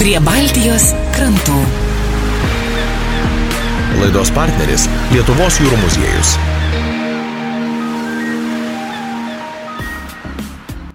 prie Baltijos krantų. Laidos partneris Lietuvos jūrų muziejus.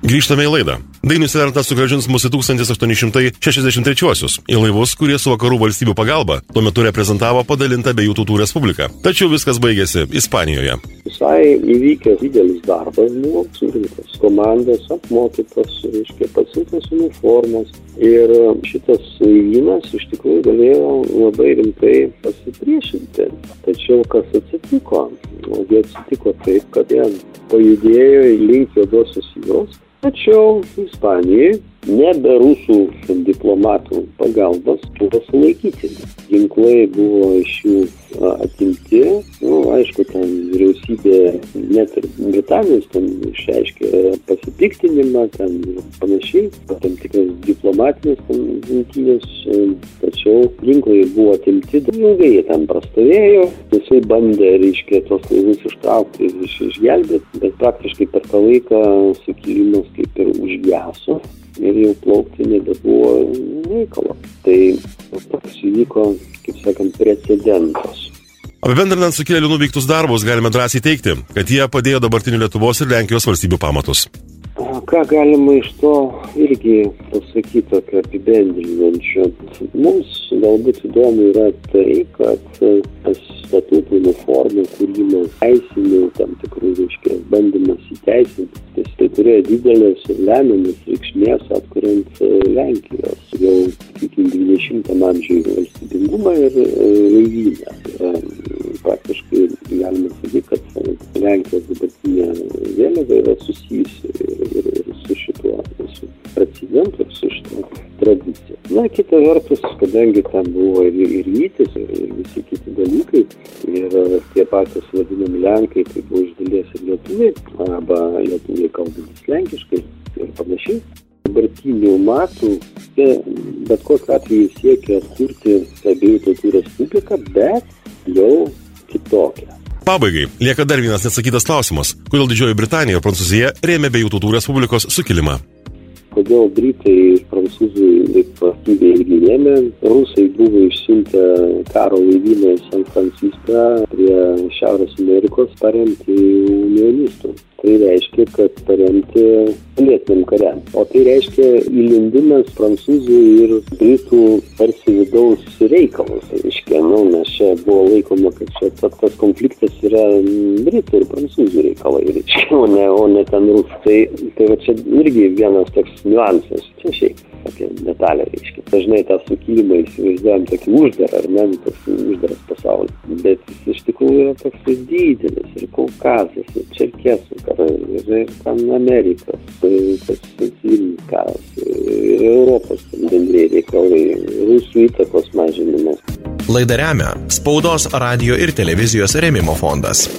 Grįžtame į laidą. Dainius Vertas sugražins mus į 1863-uosius į laivus, kurie su vakarų valstybių pagalba tuo metu reprezentavo padalintą abiejų tautų respubliką. Tačiau viskas baigėsi Ispanijoje. Visai įvykęs didelis darbas buvo surinktas. Komandos apmokytos, reiškia, pasiūtas uniformos. Ir šitas laivynas iš tikrųjų galėjo labai rimtai pasipriešinti. Tačiau kas atsitiko? Ogi atsitiko taip, kad jie pajudėjo link juodosios jūros Tačiau Ispanijai nebe rusų diplomatų pagalbos buvo sulaikyti. Ginklai buvo iš jų atimti. Vyriausybė, net ir Britanijos ten išreiškė pasipiktinimą, ten panašiai, tam tikras diplomatinės jungtinės, tačiau ginklai buvo atimti, ilgai jie ten prastovėjo, jisai bandė, reiškia, tos laivus ištraukti ir iš, išgelbėti, bet praktiškai per tą laiką sukilimas kaip ir užgeso ir jau plaukti nebebuvo reikalo. Tai toks įvyko, kaip sakant, precedentas. Apibendrinant sukėlėlių nuveiktus darbus, galime drąsiai teikti, kad jie padėjo dabartinių Lietuvos ir Lenkijos valstybių pamatus. Ką galima iš to irgi pasakyti tokio apibendrinančio? Mums galbūt įdomu yra tai, kad tas statutų uniformų kūrimas, teisinių tam tikrų, reiškia, bandymas įteisinti, tai, tai turėjo didelės ir lemiamas reikšmės atkuriant Lenkijos jau, sakykim, 20 amžiui valstybingumą ir laivyną. Praktiškai galima sakyti, kad Lenkijos dabartinė vėliava yra susijusi ir, ir, ir su šituo, su precedentu, su šituo tradicija. Na, kita vertus, kadangi ten buvo ir, ir rytis, ir, ir visi kiti dalykai, ir tie patys vadinami Lenkai, tai buvo iš dalies ir lietuviai, arba lietuviai kalbantis lenkiškai ir panašiai. Dabartinių matų, bet kokiu atveju siekia atkurti abiejų tautų respubliką, bet jau kitokią. Pabaigai, lieka dar vienas neatsakytas klausimas. Kodėl Didžioji Britanija ir Prancūzija rėmė abiejų tautų respublikos sukilimą? Kodėl Britai ir Prancūzai taip aktyviai irgi rėmė? Rusai buvo išsiuntę karo laivyną į San Franciską prie Šiaurės Amerikos paremti unionistų. Tai reiškia, kad paremti pilietiniam kariam. O tai reiškia įlindimas prancūzų ir britų tarsi vidaus reikalus. Tai reiškia, nu, nes čia buvo laikoma, kad čia tas konfliktas yra britų ir prancūzų reikalai, reiškia, o ne, o ne ten rusų. Tai, tai va čia irgi vienas toks niuansas. Čia šiaip tokia detalė, reiškia. Dažnai tą sukilimą įsivaizduojam tokį uždarą, ar ne, toks uždaras pasaulis. Bet jis iš tikrųjų yra toks didelis. Ir Kaukazas, ir Čerkesų karai, ir, ir ten Amerikos, tas civilinis karas, ir Europos bendrėjai reikalai, rusų įtakos mažinimas. Laidą remia Spaudos, radio ir televizijos remimo fondas.